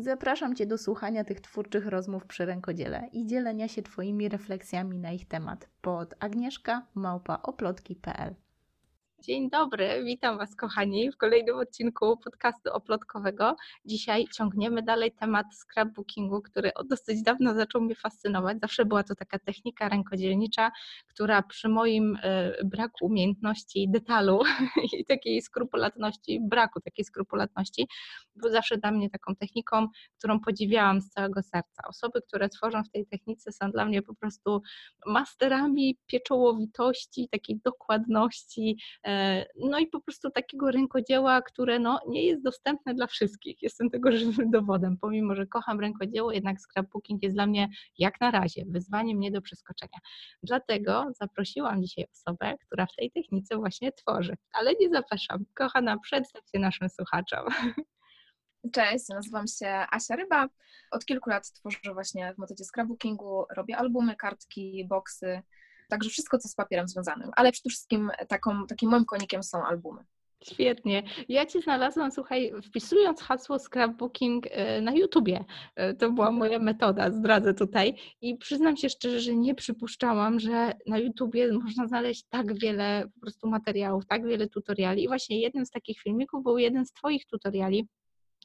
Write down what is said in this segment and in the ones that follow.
Zapraszam Cię do słuchania tych twórczych rozmów przy rękodziele i dzielenia się Twoimi refleksjami na ich temat. Pod agnieszka.małpaoplotki.pl Dzień dobry, witam Was kochani w kolejnym odcinku podcastu oplotkowego. Dzisiaj ciągniemy dalej temat scrapbookingu, który od dosyć dawno zaczął mnie fascynować. Zawsze była to taka technika rękodzielnicza, która przy moim e, braku umiejętności detalu i takiej skrupulatności, braku takiej skrupulatności, był zawsze dla mnie taką techniką, którą podziwiałam z całego serca. Osoby, które tworzą w tej technice są dla mnie po prostu masterami pieczołowitości, takiej dokładności, no i po prostu takiego rękodzieła, które no, nie jest dostępne dla wszystkich. Jestem tego żywym dowodem. Pomimo, że kocham rękodzieło, jednak scrapbooking jest dla mnie jak na razie wyzwaniem nie do przeskoczenia. Dlatego zaprosiłam dzisiaj osobę, która w tej technice właśnie tworzy. Ale nie zapraszam. Kochana, przedstaw się naszym słuchaczom. Cześć, nazywam się Asia Ryba. Od kilku lat tworzę właśnie w metodzie scrapbookingu, robię albumy, kartki, boksy, Także wszystko, co z papierem związanym. Ale przede wszystkim taką, takim moim konikiem są albumy. Świetnie. Ja Cię znalazłam, słuchaj, wpisując hasło scrapbooking e, na YouTubie. E, to była moja metoda, zdradzę tutaj. I przyznam się szczerze, że nie przypuszczałam, że na YouTubie można znaleźć tak wiele po prostu materiałów, tak wiele tutoriali. I właśnie jednym z takich filmików był jeden z Twoich tutoriali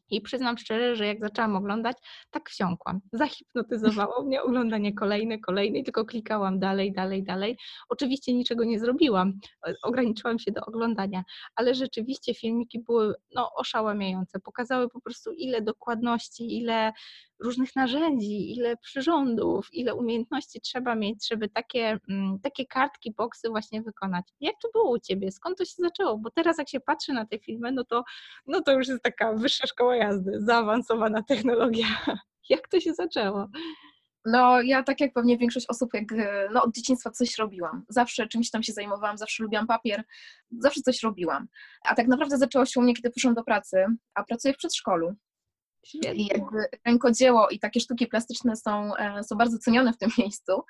i przyznam szczerze, że jak zaczęłam oglądać, tak wsiąkłam. Zahipnotyzowało mnie oglądanie kolejne, kolejne, tylko klikałam dalej, dalej, dalej. Oczywiście niczego nie zrobiłam, e, ograniczyłam się do oglądania, ale rzeczywiście filmiki były no, oszałamiające. Pokazały po prostu ile dokładności, ile różnych narzędzi, ile przyrządów, ile umiejętności trzeba mieć, żeby takie, mm, takie kartki, boksy właśnie wykonać. Jak to było u Ciebie? Skąd to się zaczęło? Bo teraz jak się patrzy na te filmy, no to, no to już jest taka wyższa szkoła jazdy, zaawansowana technologia. Jak to się zaczęło? No, ja tak jak pewnie większość osób, jak no, od dzieciństwa coś robiłam. Zawsze czymś tam się zajmowałam, zawsze lubiłam papier, zawsze coś robiłam. A tak naprawdę zaczęło się u mnie, kiedy poszłam do pracy, a pracuję w przedszkolu. I jakby rękodzieło i takie sztuki plastyczne są, e, są bardzo cenione w tym miejscu.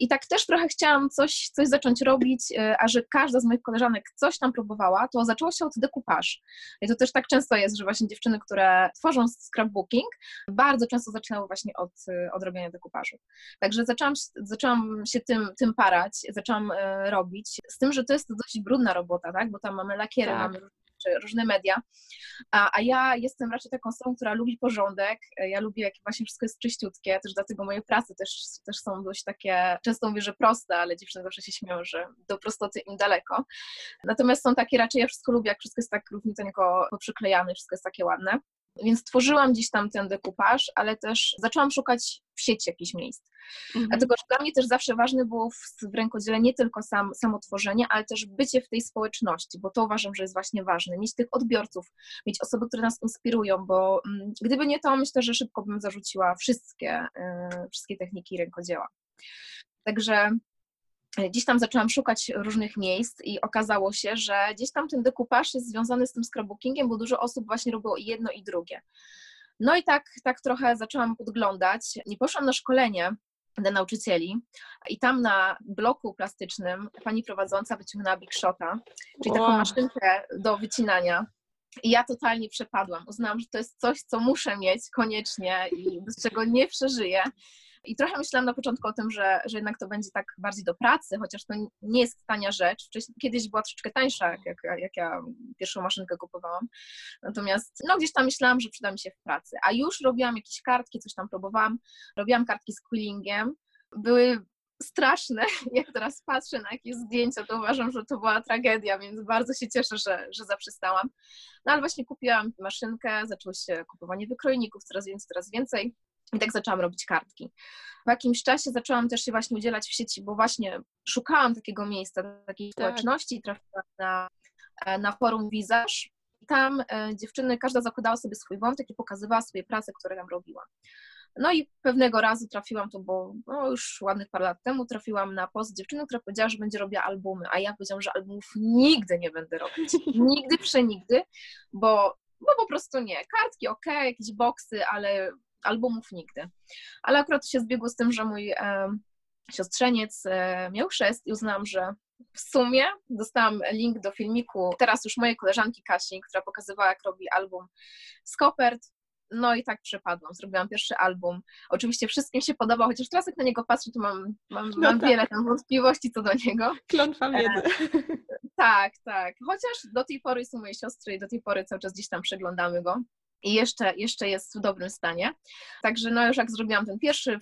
I tak też trochę chciałam coś, coś zacząć robić, e, a że każda z moich koleżanek coś tam próbowała, to zaczęło się od dekupaż. I to też tak często jest, że właśnie dziewczyny, które tworzą scrapbooking, bardzo często zaczynały właśnie od, e, od robienia dekupażu. Także zaczęłam, zaczęłam się tym, tym parać, zaczęłam robić, z tym, że to jest dość brudna robota, tak? bo tam mamy lakiery, tak. mamy czy różne media. A, a ja jestem raczej taką osobą, która lubi porządek. Ja lubię, jak właśnie wszystko jest czyściutkie, też dlatego moje prace też, też są dość takie, często mówię, że proste, ale dziewczyny zawsze się śmieją, że do prostoty im daleko. Natomiast są takie raczej, ja wszystko lubię, jak wszystko jest tak równiuteńko poprzyklejane, wszystko jest takie ładne. Więc tworzyłam gdzieś tam ten dekupaż, ale też zaczęłam szukać w sieci jakichś miejsc. Mhm. Dlatego, że dla mnie też zawsze ważne było w, w rękodziele nie tylko sam, samo tworzenie, ale też bycie w tej społeczności, bo to uważam, że jest właśnie ważne. Mieć tych odbiorców, mieć osoby, które nas inspirują, bo mm, gdyby nie to, myślę, że szybko bym zarzuciła wszystkie, y, wszystkie techniki rękodzieła. Także gdzieś tam zaczęłam szukać różnych miejsc i okazało się, że gdzieś tam ten dekupaż jest związany z tym scrapbookingiem, bo dużo osób właśnie robiło i jedno i drugie. No i tak, tak trochę zaczęłam podglądać. Nie poszłam na szkolenie dla nauczycieli i tam na bloku plastycznym pani prowadząca wyciągnęła Big Shota, czyli taką maszynkę do wycinania. I ja totalnie przepadłam. Uznałam, że to jest coś, co muszę mieć koniecznie i bez czego nie przeżyję. I trochę myślałam na początku o tym, że, że jednak to będzie tak bardziej do pracy, chociaż to nie jest tania rzecz. Kiedyś była troszeczkę tańsza, jak, jak ja pierwszą maszynkę kupowałam. Natomiast no, gdzieś tam myślałam, że przyda mi się w pracy. A już robiłam jakieś kartki, coś tam próbowałam. Robiłam kartki z quillingiem. Były straszne. Jak teraz patrzę na jakieś zdjęcia, to uważam, że to była tragedia, więc bardzo się cieszę, że, że zaprzestałam. No ale właśnie kupiłam maszynkę, zaczęło się kupowanie wykrojników, coraz więcej, coraz więcej. I tak zaczęłam robić kartki. Po jakimś czasie zaczęłam też się właśnie udzielać w sieci, bo właśnie szukałam takiego miejsca, takiej tak. społeczności i trafiłam na, e, na forum Wizaż. I tam e, dziewczyny, każda zakładała sobie swój wątek i pokazywała sobie pracę, które tam robiła. No i pewnego razu trafiłam, to bo no już ładnych parę lat temu, trafiłam na post dziewczyny, która powiedziała, że będzie robiła albumy, a ja powiedziałam, że albumów nigdy nie będę robić. Nigdy, przenigdy, bo, bo po prostu nie. Kartki ok, jakieś boksy, ale albumów nigdy. Ale akurat się zbiegło z tym, że mój e, siostrzeniec e, miał chrzest i uznałam, że w sumie dostałam link do filmiku teraz już mojej koleżanki Kasi, która pokazywała, jak robi album z kopert. No i tak przepadłam. Zrobiłam pierwszy album. Oczywiście wszystkim się podobał, chociaż teraz jak na niego patrzę, to mam, mam, No mam tak. wiele tam wątpliwości co do niego. Klątwa wiedzy. Tak, tak. Chociaż do tej pory są moje siostry i do tej pory cały czas gdzieś tam przeglądamy go. I jeszcze, jeszcze jest w dobrym stanie. Także no już jak zrobiłam ten pierwszy,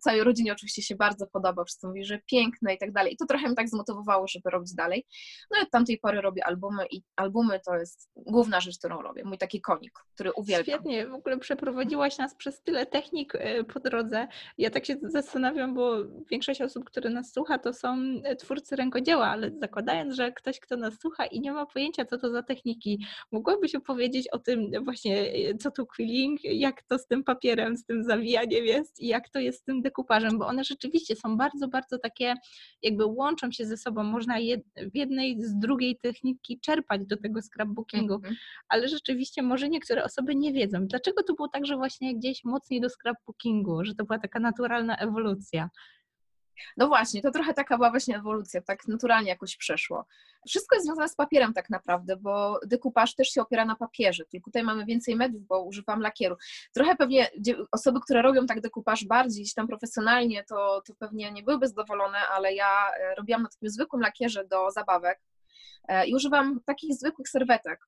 całej rodzinie oczywiście się bardzo podobał, wszyscy mówili, że piękne i tak dalej. I to trochę mnie tak zmotywowało, żeby robić dalej. No i od tamtej pory robię albumy i albumy to jest główna rzecz, którą robię. Mój taki konik, który uwielbiam. Świetnie, w ogóle przeprowadziłaś nas przez tyle technik e, po drodze. Ja tak się zastanawiam, bo większość osób, które nas słucha, to są e, twórcy rękodzieła, ale zakładając, że ktoś, kto nas słucha i nie ma pojęcia, co to za techniki, mogłabyś opowiedzieć o tym właśnie, co to quilling, jak to z tym papierem, z tym zawijaniem jest i jak to jest z tym dekupażem, bo one rzeczywiście są bardzo, bardzo takie, jakby łączą się ze sobą. Można jed, w jednej z drugiej techniki czerpać do tego scrapbookingu Mhm. ale rzeczywiście może niektóre osoby nie wiedzą. Dlaczego to było tak, że właśnie gdzieś mocniej do scrapbookingu, że to była taka naturalna ewolucja? No właśnie, to trochę taka była właśnie ewolucja, tak naturalnie jakoś przeszło. Wszystko jest związane z papierem tak naprawdę, bo dekupaż też się opiera na papierze, tylko tutaj mamy więcej mediów, bo używam lakieru. Trochę pewnie osoby, które robią tak dekupaż bardziej tam profesjonalnie, to, to pewnie nie byłyby zadowolone, ale ja e, robiłam na takim zwykłym lakierze do zabawek e, i używam takich zwykłych serwetek.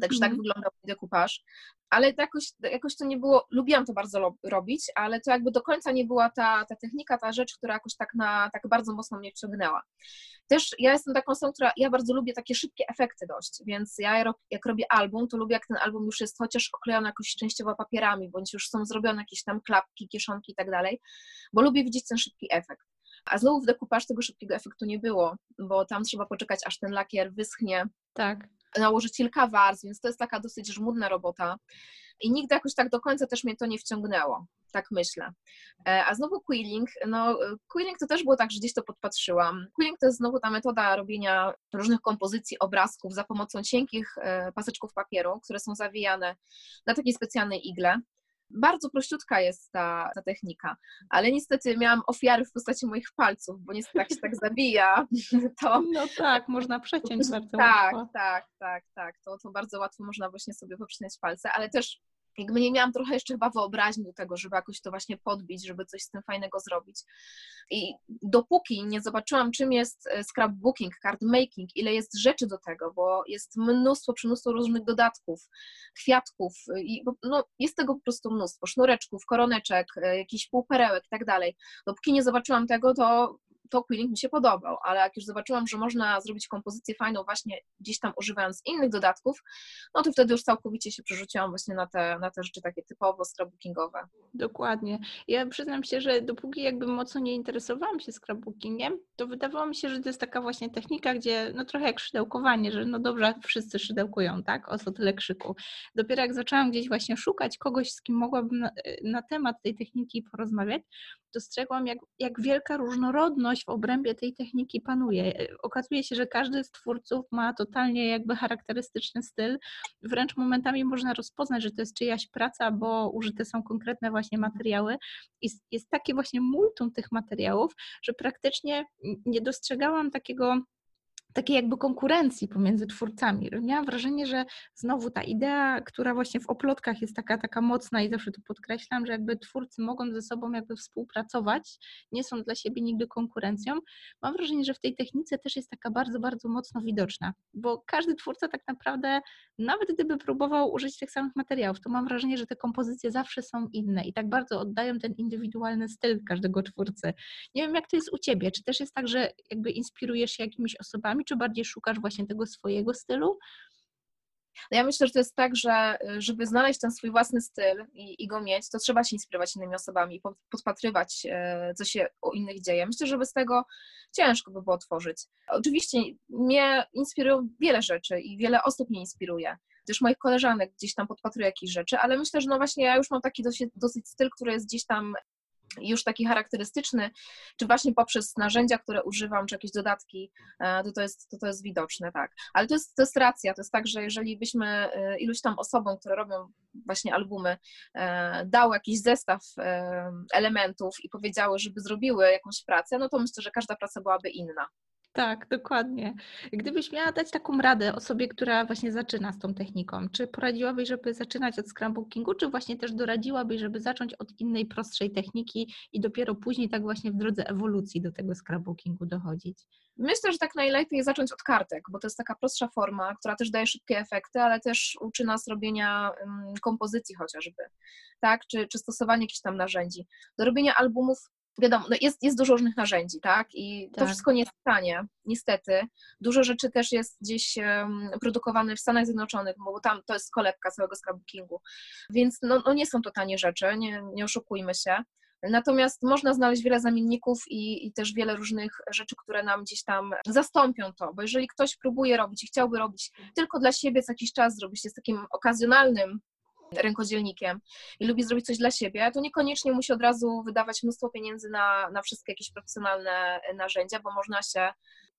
Także tak Mhm. wyglądał mój dekupaż. Ale to jakoś, jakoś to nie było, lubiłam to bardzo robić, ale to jakby do końca nie była ta, ta technika, ta rzecz, która jakoś tak, na, tak bardzo mocno mnie wciągnęła. Też ja jestem taką osobą, która, ja bardzo lubię takie szybkie efekty dość, więc ja jak robię album, to lubię jak ten album już jest chociaż oklejony jakoś częściowo papierami, bądź już są zrobione jakieś tam klapki, kieszonki i tak dalej, bo lubię widzieć ten szybki efekt. A znowu w dekupaż tego szybkiego efektu nie było, bo tam trzeba poczekać, aż ten lakier wyschnie, Tak. nałożyć kilka warstw, więc to jest taka dosyć żmudna robota. I nigdy jakoś tak do końca też mnie to nie wciągnęło, tak myślę. E, A znowu quilling, no quilling to też było tak, że gdzieś to podpatrzyłam. Quilling to jest znowu ta metoda robienia różnych kompozycji, obrazków za pomocą cienkich e, paseczków papieru, które są zawijane na takiej specjalnej igle. Bardzo prościutka jest ta, ta technika, ale niestety miałam ofiary w postaci moich palców, bo niestety jak się tak zabija, to No tak, można przeciąć bardzo tak, łatwo. tak, tak, tak. To, to bardzo łatwo można właśnie sobie poprzycinać palce, ale też jakby nie miałam trochę jeszcze chyba wyobraźni do tego, żeby jakoś to właśnie podbić, żeby coś z tym fajnego zrobić. I dopóki nie zobaczyłam, czym jest e, scrapbooking, card making, ile jest rzeczy do tego, bo jest mnóstwo, mnóstwo różnych dodatków, kwiatków y, i no, jest tego po prostu mnóstwo, sznureczków, koroneczek, e, jakichś półperełek i tak dalej. Dopóki nie zobaczyłam tego, to to quilling mi się podobał, ale jak już zobaczyłam, że można zrobić kompozycję fajną właśnie gdzieś tam używając innych dodatków, no to wtedy już całkowicie się przerzuciłam właśnie na te, na te rzeczy takie typowo scrapbookingowe. Dokładnie. Ja przyznam się, że dopóki jakby mocno nie interesowałam się scrapbookingiem, to wydawało mi się, że to jest taka właśnie technika, gdzie no trochę jak szydełkowanie, że no dobrze, wszyscy szydełkują, tak? O co tyle krzyku. Dopiero jak zaczęłam gdzieś właśnie szukać kogoś, z kim mogłabym na, na temat tej techniki porozmawiać, dostrzegłam, jak, jak wielka różnorodność w obrębie tej techniki panuje. Okazuje się, że każdy z twórców ma totalnie jakby charakterystyczny styl. Wręcz momentami można rozpoznać, że to jest czyjaś praca, bo użyte są konkretne właśnie materiały. I jest takie właśnie multum tych materiałów, że praktycznie nie dostrzegałam takiego takiej jakby konkurencji pomiędzy twórcami. Miałam wrażenie, że znowu ta idea, która właśnie w oplotkach jest taka, taka mocna i zawsze to podkreślam, że jakby twórcy mogą ze sobą jakby współpracować, nie są dla siebie nigdy konkurencją. Mam wrażenie, że w tej technice też jest taka bardzo, bardzo mocno widoczna, bo każdy twórca tak naprawdę, nawet gdyby próbował użyć tych samych materiałów, to mam wrażenie, że te kompozycje zawsze są inne i tak bardzo oddają ten indywidualny styl każdego twórcy. Nie wiem, jak to jest u Ciebie, czy też jest tak, że jakby inspirujesz się jakimiś osobami, czy bardziej szukasz właśnie tego swojego stylu? No ja myślę, że to jest tak, że y, żeby znaleźć ten swój własny styl i, i go mieć, to trzeba się inspirować innymi osobami podpatrywać, e, co się u innych dzieje. Myślę, że bez tego ciężko by było tworzyć. Oczywiście mnie inspirują wiele rzeczy i wiele osób mnie inspiruje. też moich koleżanek gdzieś tam podpatruję jakieś rzeczy, ale myślę, że no właśnie ja już mam taki dosyć, dosyć styl, który jest gdzieś tam już taki charakterystyczny, czy właśnie poprzez narzędzia, które używam, czy jakieś dodatki, e, to to jest, to to jest widoczne, tak. Ale to jest, to jest racja, to jest tak, że jeżeli byśmy e, iluś tam osobom, które robią właśnie albumy, e, dały jakiś zestaw elementów i powiedziały, żeby zrobiły jakąś pracę, no to myślę, że każda praca byłaby inna. Tak, dokładnie. Gdybyś miała dać taką radę osobie, która właśnie zaczyna z tą techniką, czy poradziłabyś, żeby zaczynać od scrapbookingu, czy właśnie też doradziłabyś, żeby zacząć od innej, prostszej techniki i dopiero później tak właśnie w drodze ewolucji do tego scrapbookingu dochodzić? Myślę, że tak najlepiej zacząć od kartek, bo to jest taka prostsza forma, która też daje szybkie efekty, ale też uczy nas robienia kompozycji chociażby, tak, czy, czy stosowania jakichś tam narzędzi. Do robienia albumów wiadomo, no jest, jest dużo różnych narzędzi, tak? I to Tak. wszystko nie jest tanie, niestety. Dużo rzeczy też jest gdzieś um, produkowane w Stanach Zjednoczonych, bo tam to jest kolebka całego scrapbookingu. Więc no, no nie są to tanie rzeczy, nie, nie oszukujmy się. Natomiast można znaleźć wiele zamienników i, i też wiele różnych rzeczy, które nam gdzieś tam zastąpią to, bo jeżeli ktoś próbuje robić i chciałby robić tylko dla siebie co jakiś czas, zrobić jest takim okazjonalnym rękodzielnikiem i lubi zrobić coś dla siebie, to niekoniecznie musi od razu wydawać mnóstwo pieniędzy na, na wszystkie jakieś profesjonalne narzędzia, bo można się,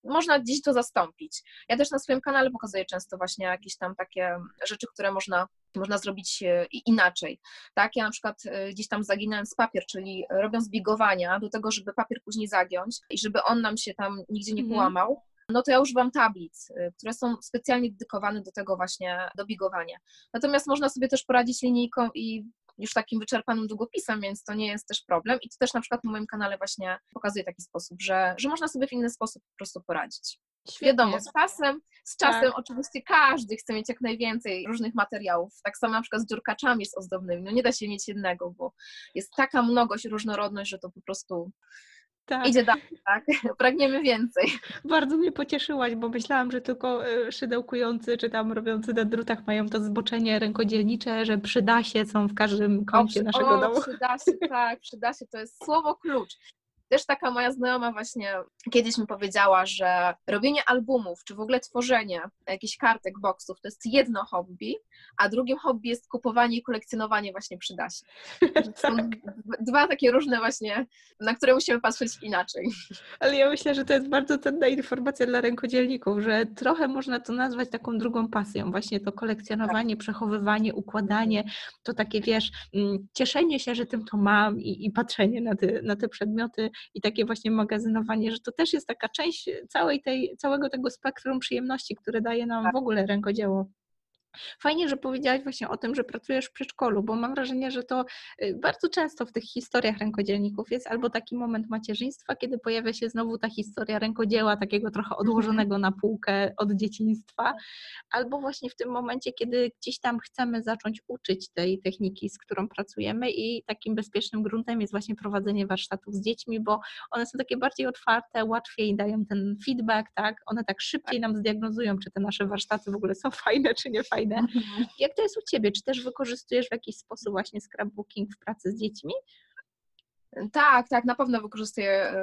można gdzieś to zastąpić. Ja też na swoim kanale pokazuję często właśnie jakieś tam takie rzeczy, które można można zrobić e, inaczej. Tak, ja na przykład e, gdzieś tam zaginając papier, czyli robiąc bigowania do tego, żeby papier później zagiąć i żeby on nam się tam nigdzie nie Mhm. połamał, no to ja używam tablic, y, które są specjalnie dedykowane do tego właśnie, do bigowania. Natomiast można sobie też poradzić linijką i już takim wyczerpanym długopisem, więc to nie jest też problem. I to też na przykład na moim kanale właśnie pokazuję taki sposób, że, że można sobie w inny sposób po prostu poradzić. Wiadomo, z czasem, z czasem Tak. oczywiście każdy chce mieć jak najwięcej różnych materiałów. Tak samo na przykład z dziurkaczami jest ozdobnymi. No nie da się mieć jednego, bo jest taka mnogość, różnorodność, że to po prostu Tak. idzie dalej, tak? Pragniemy więcej. Bardzo mnie pocieszyłaś, bo myślałam, że tylko e, szydełkujący czy tam robiący na drutach mają to zboczenie rękodzielnicze, że przyda się, są w każdym kącie przy- naszego o, domu. Przyda się, tak, przyda się, to jest słowo klucz. Też taka moja znajoma właśnie kiedyś mi powiedziała, że robienie albumów, czy w ogóle tworzenie jakichś kartek, boxów, to jest jedno hobby, a drugim hobby jest kupowanie i kolekcjonowanie właśnie przyda się. To są Tak. dwa takie różne właśnie, na które musimy patrzeć inaczej. Ale ja myślę, że to jest bardzo cenna informacja dla rękodzielników, że trochę można to nazwać taką drugą pasją. Właśnie to kolekcjonowanie, przechowywanie, układanie, to takie wiesz, mm, cieszenie się, że tym to mam i, i patrzenie na te, na te przedmioty i takie właśnie magazynowanie, że to też jest taka część całej tej, całego tego spektrum przyjemności, które daje nam w ogóle rękodzieło. Fajnie, że powiedziałaś właśnie o tym, że pracujesz w przedszkolu, bo mam wrażenie, że to y, bardzo często w tych historiach rękodzielników jest albo taki moment macierzyństwa, kiedy pojawia się znowu ta historia rękodzieła, takiego trochę odłożonego na półkę od dzieciństwa, albo właśnie w tym momencie, kiedy gdzieś tam chcemy zacząć uczyć tej techniki, z którą pracujemy i takim bezpiecznym gruntem jest właśnie prowadzenie warsztatów z dziećmi, bo one są takie bardziej otwarte, łatwiej dają ten feedback, tak? One tak szybciej nam zdiagnozują, czy te nasze warsztaty w ogóle są fajne, czy nie fajne. Jak to jest u Ciebie? Czy też wykorzystujesz w jakiś sposób właśnie scrapbooking w pracy z dziećmi? Tak, tak, na pewno wykorzystuję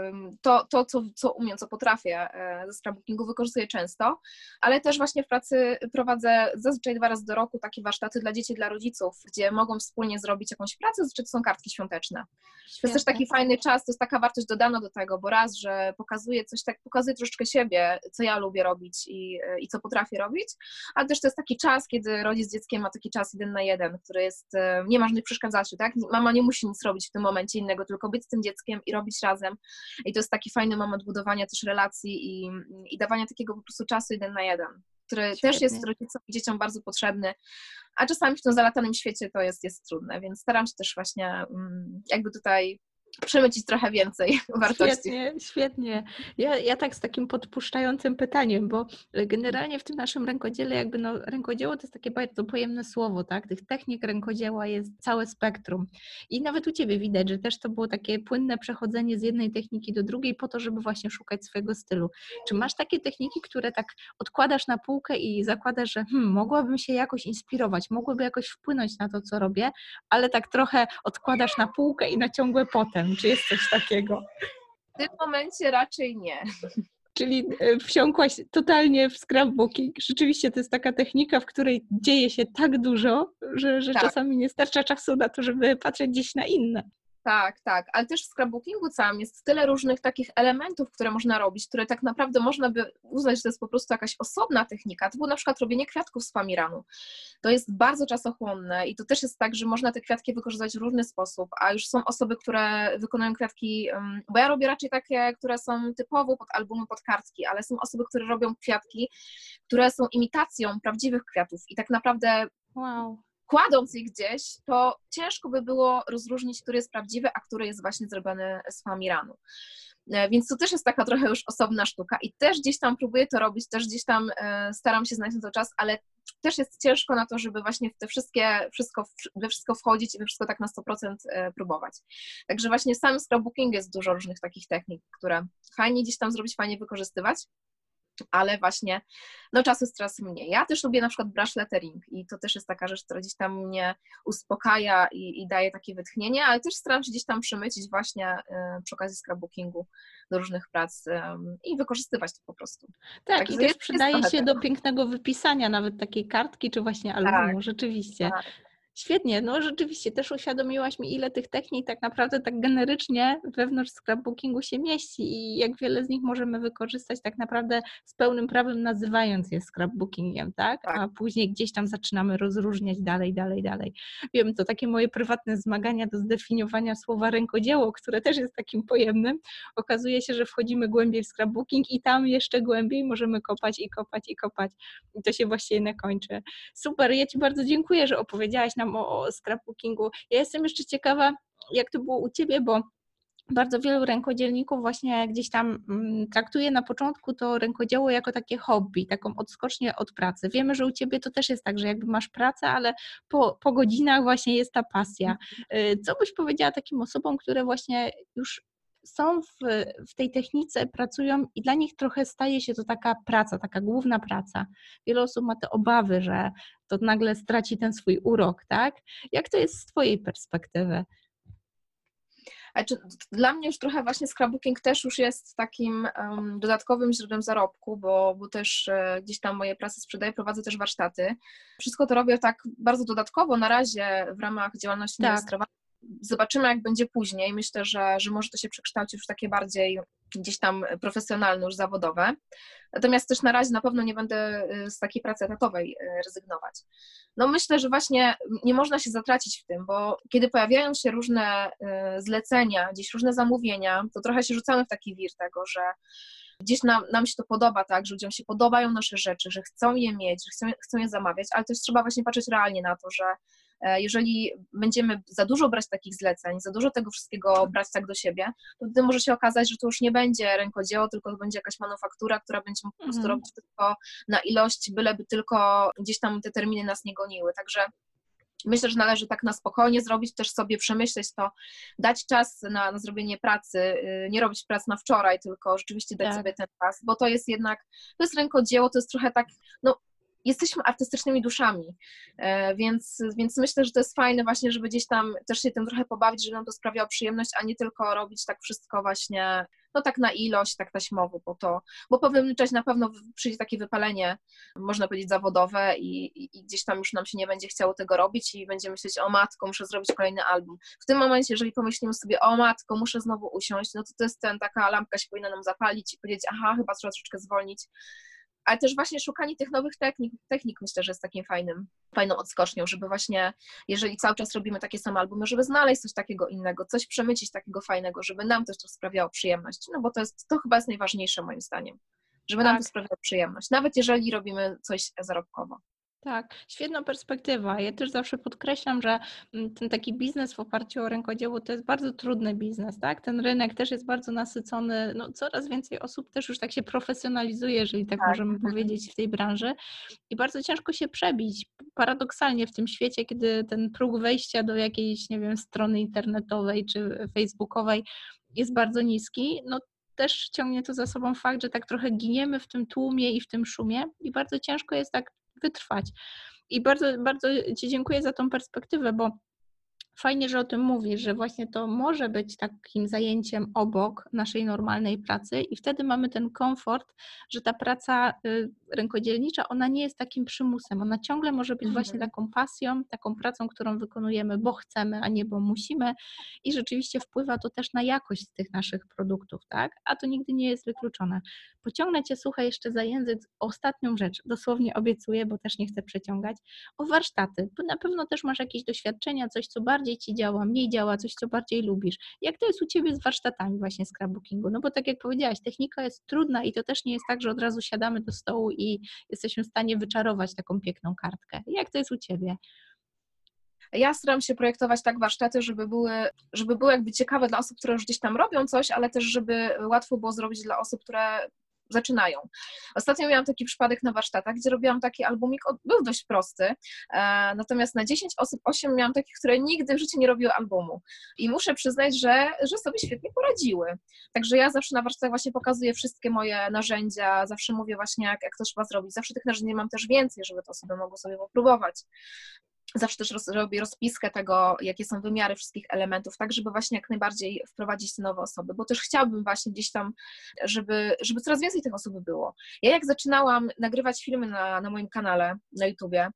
to, to co, co umiem, co potrafię e, ze scrapbookingu, wykorzystuję często, ale też właśnie w pracy prowadzę zazwyczaj dwa razy do roku takie warsztaty dla dzieci, dla rodziców, gdzie mogą wspólnie zrobić jakąś pracę, zazwyczaj to są kartki świąteczne. To jest też taki fajny czas, to jest taka wartość dodana do tego, bo raz, że pokazuję coś tak, pokazuję troszeczkę siebie, co ja lubię robić i, i co potrafię robić, ale też to jest taki czas, kiedy rodzic z dzieckiem ma taki czas jeden na jeden, który jest, e, nie ma żadnych przeszkadzaczy, tak? Mama nie musi nic robić w tym momencie innego, tylko być z tym dzieckiem i robić razem. I to jest taki fajny moment budowania też relacji i, i dawania takiego po prostu czasu jeden na jeden, który też jest Świetnie. rodzicom i dzieciom bardzo potrzebny, a czasami w tym zalatanym świecie to jest, jest trudne, więc staram się też właśnie mm, jakby tutaj przemycić trochę więcej wartości. Świetnie, świetnie. Ja, ja tak z takim podpuszczającym pytaniem, bo generalnie w tym naszym rękodziele, jakby no, rękodzieło to jest takie bardzo pojemne słowo, tak? Tych technik rękodzieła jest całe spektrum. I nawet u Ciebie widać, że też to było takie płynne przechodzenie z jednej techniki do drugiej po to, żeby właśnie szukać swojego stylu. Czy masz takie techniki, które tak odkładasz na półkę i zakładasz, że hmm, mogłabym się jakoś inspirować, mogłyby jakoś wpłynąć na to, co robię, ale tak trochę odkładasz na półkę i na ciągłe potem. Czy jest coś takiego? W tym momencie raczej nie. Czyli e, wsiąkłaś totalnie w scrapbooking. Rzeczywiście to jest taka technika, w której dzieje się tak dużo, że, że Tak. czasami nie starcza czasu na to, żeby patrzeć gdzieś na inne. Tak, tak, ale też w scrapbookingu całym jest tyle różnych takich elementów, które można robić, które tak naprawdę można by uznać, że to jest po prostu jakaś osobna technika. To było na przykład robienie kwiatków z famiranu. To jest bardzo czasochłonne i to też jest tak, że można te kwiatki wykorzystać w różny sposób, a już są osoby, które wykonują kwiatki, bo ja robię raczej takie, które są typowo pod albumy, pod kartki, ale są osoby, które robią kwiatki, które są imitacją prawdziwych kwiatów i tak naprawdę Wow. Kładąc je gdzieś, to ciężko by było rozróżnić, który jest prawdziwy, a który jest właśnie zrobiony z famiranu. E, Więc to też jest taka trochę już osobna sztuka i też gdzieś tam próbuję to robić, też gdzieś tam e, staram się znaleźć na to czas, ale też jest ciężko na to, żeby właśnie w te wszystkie, wszystko, we wszystko wchodzić i we wszystko tak na 100% e, próbować. Także właśnie w scrapbooking jest dużo różnych takich technik, które fajnie gdzieś tam zrobić, fajnie wykorzystywać, ale właśnie no czasu jest coraz mniej. Ja też lubię na przykład brush lettering i to też jest taka rzecz, która gdzieś tam mnie uspokaja i, i daje takie wytchnienie, ale też staram się gdzieś tam przemycić właśnie y, przy okazji scrapbookingu do różnych prac y, i wykorzystywać to po prostu. Tak, Także i też przydaje się tego. do pięknego wypisania nawet takiej kartki, czy właśnie albumu, rzeczywiście. Tak. Świetnie, no rzeczywiście też uświadomiłaś mi, ile tych technik tak naprawdę tak generycznie wewnątrz scrapbookingu się mieści i jak wiele z nich możemy wykorzystać tak naprawdę z pełnym prawem nazywając je scrapbookingiem, tak? Tak. A później gdzieś tam zaczynamy rozróżniać dalej, dalej, dalej. Wiem, to takie moje prywatne zmagania do zdefiniowania słowa rękodzieło, które też jest takim pojemnym. Okazuje się, że wchodzimy głębiej w scrapbooking i tam jeszcze głębiej możemy kopać i kopać i kopać. I to się właściwie nie kończy. Super, ja Ci bardzo dziękuję, że opowiedziałaś nam o, o scrapbookingu. Ja jestem jeszcze ciekawa, jak to było u Ciebie, bo bardzo wielu rękodzielników właśnie gdzieś tam mm, traktuje na początku to rękodzieło jako takie hobby, taką odskocznię od pracy. Wiemy, że u Ciebie to też jest tak, że jakby masz pracę, ale po, po godzinach właśnie jest ta pasja. Y, Co byś powiedziała takim osobom, które właśnie już są w, w tej technice, pracują i dla nich trochę staje się to taka praca, taka główna praca. Wiele osób ma te obawy, że to nagle straci ten swój urok, tak? Jak to jest z Twojej perspektywy? Dla mnie już trochę właśnie scrapbooking też już jest takim um, dodatkowym źródłem zarobku, bo, bo też e, gdzieś tam moje prace sprzedaję, prowadzę też warsztaty. Wszystko to robię tak bardzo dodatkowo na razie w ramach działalności Tak. Zobaczymy, jak będzie później. Myślę, że, że może to się przekształcić w takie bardziej gdzieś tam profesjonalne, już zawodowe. Natomiast też na razie na pewno nie będę y, z takiej pracy etatowej y, rezygnować. No myślę, że właśnie nie można się zatracić w tym, bo kiedy pojawiają się różne y, zlecenia, gdzieś różne zamówienia, to trochę się rzucamy w taki wir tego, że gdzieś nam, nam się to podoba, tak, że ludziom się podobają nasze rzeczy, że chcą je mieć, że chcą, chcą je zamawiać, ale też trzeba właśnie patrzeć realnie na to, że jeżeli będziemy za dużo brać takich zleceń, za dużo tego wszystkiego brać tak do siebie, to wtedy może się okazać, że to już nie będzie rękodzieło, tylko to będzie jakaś manufaktura, która będzie po prostu Mhm. robić tylko na ilość, byleby tylko gdzieś tam te terminy nas nie goniły. Także myślę, że należy tak na spokojnie zrobić, też sobie przemyśleć to, dać czas na, na zrobienie pracy, y, nie robić prac na wczoraj, tylko rzeczywiście dać Tak. sobie ten czas, bo to jest jednak, to jest rękodzieło, to jest trochę tak, no jesteśmy artystycznymi duszami, e, więc, więc myślę, że to jest fajne właśnie, żeby gdzieś tam też się tym trochę pobawić, żeby nam to sprawiało przyjemność, a nie tylko robić tak wszystko właśnie, no tak na ilość, tak taśmowo, bo to, bo po pewnym czasie na pewno przyjdzie takie wypalenie, można powiedzieć zawodowe i, i, gdzieś tam już nam się nie będzie chciało tego robić i będziemy myśleć, o matko, muszę zrobić kolejny album. W tym momencie, jeżeli pomyślimy sobie, o matko, muszę znowu usiąść, no to to jest ten, taka lampka się powinna nam zapalić i powiedzieć, aha, chyba trzeba troszeczkę zwolnić, ale też właśnie szukanie tych nowych technik, technik myślę, że jest takim fajnym, fajną odskocznią, żeby właśnie, jeżeli cały czas robimy takie same albumy, żeby znaleźć coś takiego innego, coś przemycić takiego fajnego, żeby nam też to sprawiało przyjemność, no bo to jest, to chyba jest najważniejsze moim zdaniem, żeby nam Tak. to sprawiało przyjemność, nawet jeżeli robimy coś zarobkowo. Tak, świetna perspektywa. Ja też zawsze podkreślam, że mm, ten taki biznes w oparciu o rękodzieło to jest bardzo trudny biznes, tak? Ten rynek też jest bardzo nasycony, no coraz więcej osób też już tak się profesjonalizuje, jeżeli tak, Tak. możemy powiedzieć w tej branży i bardzo ciężko się przebić. Paradoksalnie w tym świecie, kiedy ten próg wejścia do jakiejś, nie wiem, strony internetowej czy facebookowej jest bardzo niski, no też ciągnie to za sobą fakt, że tak trochę giniemy w tym tłumie i w tym szumie i bardzo ciężko jest tak wytrwać. I bardzo, bardzo Ci dziękuję za tą perspektywę, bo Fajnie, że o tym mówisz, że właśnie to może być takim zajęciem obok naszej normalnej pracy i wtedy mamy ten komfort, że ta praca y, rękodzielnicza, ona nie jest takim przymusem, ona ciągle może być właśnie Mhm. taką pasją, taką pracą, którą wykonujemy, bo chcemy, a nie bo musimy i rzeczywiście wpływa to też na jakość tych naszych produktów, tak? A to nigdy nie jest wykluczone. Pociągnę Cię, słuchaj, jeszcze za język ostatnią rzecz, dosłownie obiecuję, bo też nie chcę przeciągać, o warsztaty, bo na pewno też masz jakieś doświadczenia, coś, co bardziej Ci działa, mniej działa, coś, co bardziej lubisz. Jak to jest u Ciebie z warsztatami właśnie scrapbookingu? No bo tak jak powiedziałaś, technika jest trudna i to też nie jest tak, że od razu siadamy do stołu i jesteśmy w stanie wyczarować taką piękną kartkę. Jak to jest u Ciebie? Ja staram się projektować tak warsztaty, żeby były, żeby były jakby ciekawe dla osób, które już gdzieś tam robią coś, ale też żeby łatwo było zrobić dla osób, które zaczynają. Ostatnio miałam taki przypadek na warsztatach, gdzie robiłam taki albumik, był dość prosty, e, natomiast na 10 osób 8 miałam takich, które nigdy w życiu nie robiły albumu. I muszę przyznać, że, że sobie świetnie poradziły. Także ja zawsze na warsztatach właśnie pokazuję wszystkie moje narzędzia, zawsze mówię właśnie, jak, jak to trzeba zrobić. Zawsze tych narzędzi mam też więcej, żeby to osoby mogły sobie popróbować zawsze też roz, robię rozpiskę tego, jakie są wymiary wszystkich elementów, tak żeby właśnie jak najbardziej wprowadzić te nowe osoby, bo też chciałabym właśnie gdzieś tam, żeby, żeby coraz więcej tych osób było. Ja jak zaczynałam nagrywać filmy na, na moim kanale na YouTubie,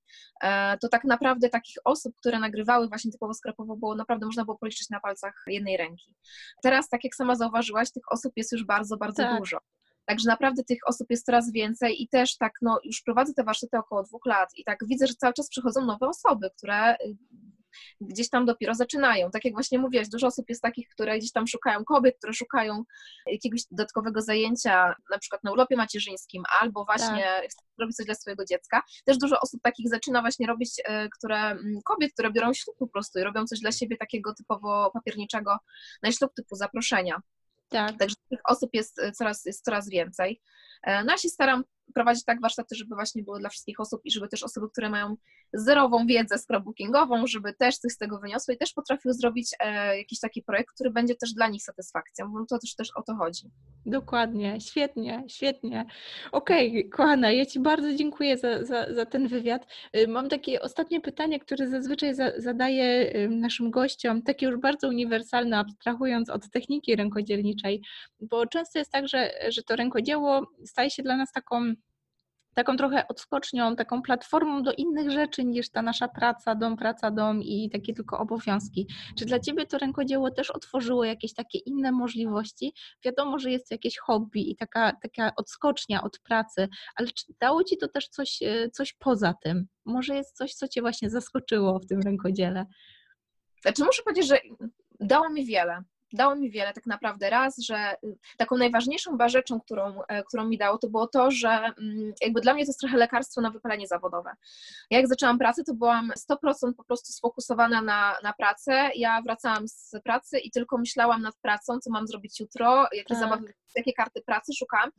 e, to tak naprawdę takich osób, które nagrywały właśnie typowo sklepowo, było naprawdę można było policzyć na palcach jednej ręki. Teraz, tak jak sama zauważyłaś, tych osób jest już bardzo, bardzo Tak. dużo. Także naprawdę tych osób jest coraz więcej i też tak, no już prowadzę te warsztaty około dwóch lat i tak widzę, że cały czas przychodzą nowe osoby, które y, gdzieś tam dopiero zaczynają. Tak jak właśnie mówiłaś, dużo osób jest takich, które gdzieś tam szukają kobiet, które szukają jakiegoś dodatkowego zajęcia, na przykład na urlopie macierzyńskim, albo właśnie chcą robić coś dla swojego dziecka. Też dużo osób takich zaczyna właśnie robić, y, które, mm, kobiet, które biorą ślub po prostu i robią coś dla siebie takiego typowo papierniczego na ślub typu zaproszenia. Tak. Także tych osób jest e, coraz, jest coraz więcej. E, No ja się staram prowadzić tak warsztaty, żeby właśnie były dla wszystkich osób i żeby też osoby, które mają zerową wiedzę scrapbookingową, żeby też coś z tego wyniosły i też potrafiły zrobić e, jakiś taki projekt, który będzie też dla nich satysfakcją, bo to też, też o to chodzi. Dokładnie, świetnie, świetnie. Okej, kochana, ja Ci bardzo dziękuję za, za, za ten wywiad. Y, Mam takie ostatnie pytanie, które zazwyczaj za, zadaję naszym gościom, takie już bardzo uniwersalne, abstrahując od techniki rękodzielniczej, bo często jest tak, że, że to rękodzieło staje się dla nas taką taką trochę odskocznią, taką platformą do innych rzeczy niż ta nasza praca, dom, praca, dom i takie tylko obowiązki. Czy dla Ciebie to rękodzieło też otworzyło jakieś takie inne możliwości? Wiadomo, że jest to jakieś hobby i taka, taka odskocznia od pracy, ale czy dało Ci to też coś, e, coś poza tym? Może jest coś, co Cię właśnie zaskoczyło w tym rękodziele? Znaczy muszę powiedzieć, że dało mi wiele. Dało mi wiele tak naprawdę. Raz, że y, taką najważniejszą chyba rzeczą, którą, e, którą mi dało, to było to, że mm, jakby dla mnie to jest trochę lekarstwo na wypalenie zawodowe. Ja jak zaczęłam pracę, to byłam 100% po prostu sfokusowana na, na pracę. Ja wracałam z pracy i tylko myślałam nad pracą, co mam zrobić jutro, jakie Tak. zabawy, jakie karty pracy szukałam.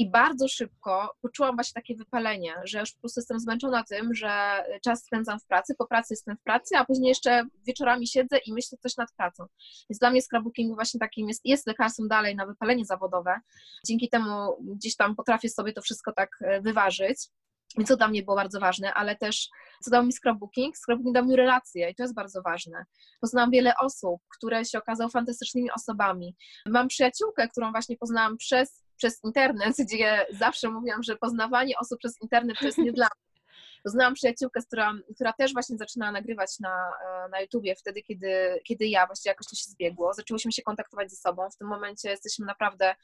I bardzo szybko poczułam właśnie takie wypalenie, że już po prostu jestem zmęczona tym, że czas spędzam w pracy, po pracy jestem w pracy, a później jeszcze wieczorami siedzę i myślę coś nad pracą. Więc dla mnie scrapbooking właśnie takim jest, jest lekarstwem dalej na wypalenie zawodowe. Dzięki temu gdzieś tam potrafię sobie to wszystko tak e, wyważyć. Więc to dla mnie było bardzo ważne, ale też co dał mi scrapbooking? Scrapbooking dał mi relacje i to jest bardzo ważne. Poznałam wiele osób, które się okazały fantastycznymi osobami. Mam przyjaciółkę, którą właśnie poznałam przez, przez internet, gdzie zawsze mówiłam, że poznawanie osób przez internet to jest nie dla mnie. Poznałam przyjaciółkę, która, która też właśnie zaczynała nagrywać na, e, na YouTubie wtedy, kiedy, kiedy ja, właściwie jakoś to się zbiegło. Zaczęłyśmy się kontaktować ze sobą. W tym momencie jesteśmy naprawdę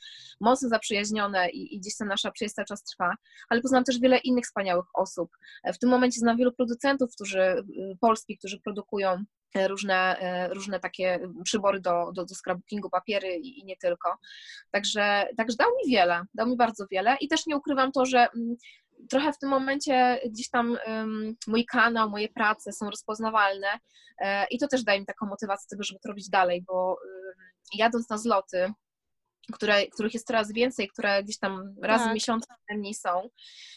mocno zaprzyjaźnione i, i gdzieś ta nasza przyjaźń cały czas trwa. Ale poznałam też wiele innych wspaniałych osób. E, W tym momencie znam wielu producentów, którzy, y, polskich, którzy produkują różne, e, różne takie przybory do, do, do papiery i, i nie tylko. Także, także dał mi wiele, dał mi bardzo wiele i też nie ukrywam to, że mm, trochę w tym momencie gdzieś tam ym, mój kanał, moje prace są rozpoznawalne e, i to też daje mi taką motywację do tego, żeby to robić dalej, bo ym, jadąc na zloty, które, których jest coraz więcej, które gdzieś tam raz Tak. w miesiącu najmniej są.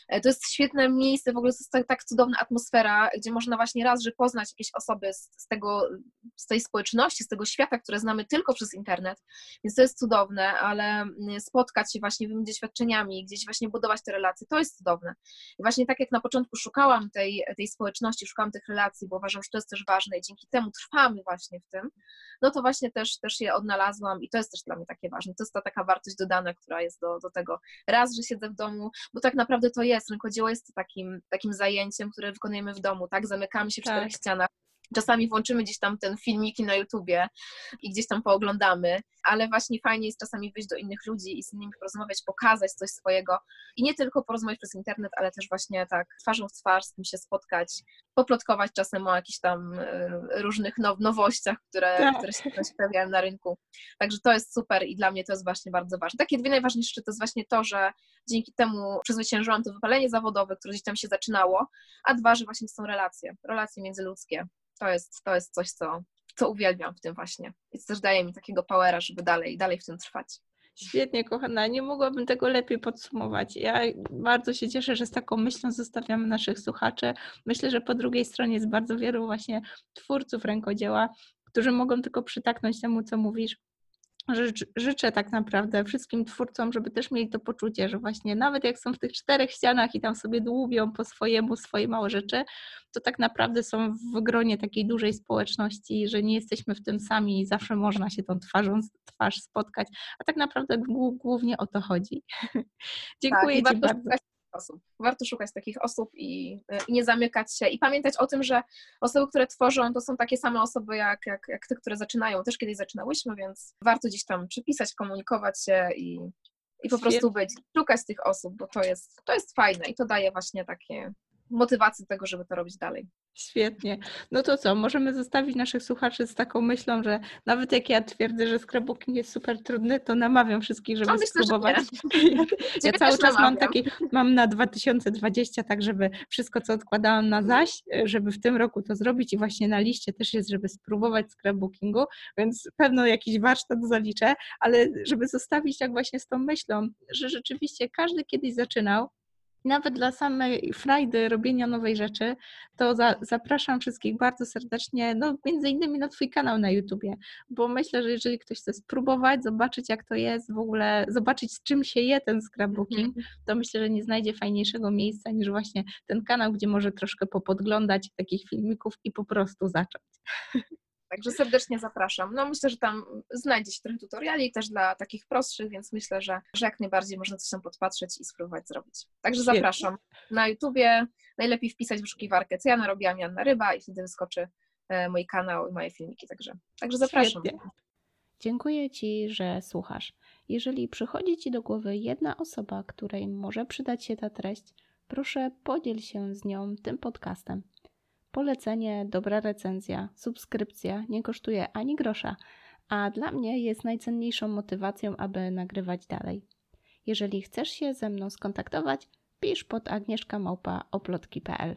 E, To jest świetne miejsce, w ogóle jest tak, tak cudowna atmosfera, gdzie można właśnie raz, że poznać jakieś osoby z, z tego, z tej społeczności, z tego świata, które znamy tylko przez internet, więc to jest cudowne, ale mm, spotkać się właśnie, wymienić doświadczeniami, gdzieś właśnie budować te relacje, to jest cudowne. I właśnie tak jak na początku szukałam tej, tej społeczności, szukałam tych relacji, bo uważam, że to jest też ważne i dzięki temu trwamy właśnie w tym, no to właśnie też, też je odnalazłam i to jest też dla mnie takie ważne. To jest ta taka wartość dodana, która jest do, do tego. Raz, że siedzę w domu, bo tak naprawdę to jest, rękodzieło jest takim, takim zajęciem, które wykonujemy w domu, tak? Zamykamy się w Tak. czterech ścianach. Czasami włączymy gdzieś tam ten filmiki na YouTubie i gdzieś tam pooglądamy, ale właśnie fajnie jest czasami wyjść do innych ludzi i z nimi porozmawiać, pokazać coś swojego i nie tylko porozmawiać przez internet, ale też właśnie tak twarzą w twarz z tym się spotkać, poplotkować czasem o jakichś tam y, różnych now- nowościach, które, Tak. które się, które się pojawiają na rynku. Także to jest super i dla mnie to jest właśnie bardzo ważne. Takie dwie najważniejsze rzeczy to jest właśnie to, że dzięki temu przezwyciężyłam to wypalenie zawodowe, które gdzieś tam się zaczynało, a dwa, że właśnie to są relacje, relacje międzyludzkie. To jest, to jest coś, co, co uwielbiam w tym właśnie. To też daje mi takiego powera, żeby dalej, dalej w tym trwać. Świetnie, kochana. Nie mogłabym tego lepiej podsumować. Ja bardzo się cieszę, że z taką myślą zostawiamy naszych słuchaczy. Myślę, że po drugiej stronie jest bardzo wielu właśnie twórców rękodzieła, którzy mogą tylko przytaknąć temu, co mówisz. Życz, życzę tak naprawdę wszystkim twórcom, żeby też mieli to poczucie, że właśnie nawet jak są w tych czterech ścianach i tam sobie dłubią po swojemu swoje małe rzeczy, to tak naprawdę są w gronie takiej dużej społeczności, że nie jesteśmy w tym sami i zawsze można się tą twarzą twarz spotkać, a tak naprawdę głó- głównie o to chodzi. Dziękuję tak, Ci bardzo. Osób. Warto szukać takich osób i, i nie zamykać się. I pamiętać o tym, że osoby, które tworzą, to są takie same osoby jak, jak, jak te, które zaczynają. Też kiedyś zaczynałyśmy, więc warto gdzieś tam przypisać, komunikować się i, i po Świetnie. prostu być. Szukać tych osób, bo to jest, to jest fajne i to daje właśnie takie motywację do tego, żeby to robić dalej. Świetnie. No to co, możemy zostawić naszych słuchaczy z taką myślą, że nawet jak ja twierdzę, że scrapbooking jest super trudny, to namawiam wszystkich, żeby A myślę, że spróbować. nie. Ja, ja cały czas mam namawiam. taki, mam na 2020, tak żeby wszystko, co odkładałam na zaś, żeby w tym roku to zrobić i właśnie na liście też jest, żeby spróbować scrapbookingu, więc pewno jakiś warsztat zaliczę, ale żeby zostawić tak właśnie z tą myślą, że rzeczywiście każdy kiedyś zaczynał, nawet dla samej frajdy robienia nowej rzeczy, to za, zapraszam wszystkich bardzo serdecznie, no między innymi na Twój kanał na YouTubie, bo myślę, że jeżeli ktoś chce spróbować, zobaczyć jak to jest, w ogóle zobaczyć z czym się je ten scrapbooking, to myślę, że nie znajdzie fajniejszego miejsca niż właśnie ten kanał, gdzie może troszkę popodglądać takich filmików i po prostu zacząć. Także serdecznie zapraszam. No myślę, że tam znajdzie się trochę tutoriali też dla takich prostszych, więc myślę, że, że jak najbardziej można coś tam podpatrzeć i spróbować zrobić. Także Świetnie. zapraszam. Na YouTubie najlepiej wpisać w wyszukiwarkę, co ja narobiłam Janna Ryba i wtedy wyskoczy e, mój kanał i moje filmiki. Także, także zapraszam. Świetnie. Dziękuję Ci, że słuchasz. Jeżeli przychodzi Ci do głowy jedna osoba, której może przydać się ta treść, proszę podziel się z nią tym podcastem. Polecenie, dobra recenzja, subskrypcja nie kosztuje ani grosza, a dla mnie jest najcenniejszą motywacją, aby nagrywać dalej. Jeżeli chcesz się ze mną skontaktować, pisz pod agnieszkamałpa.oplotki.pl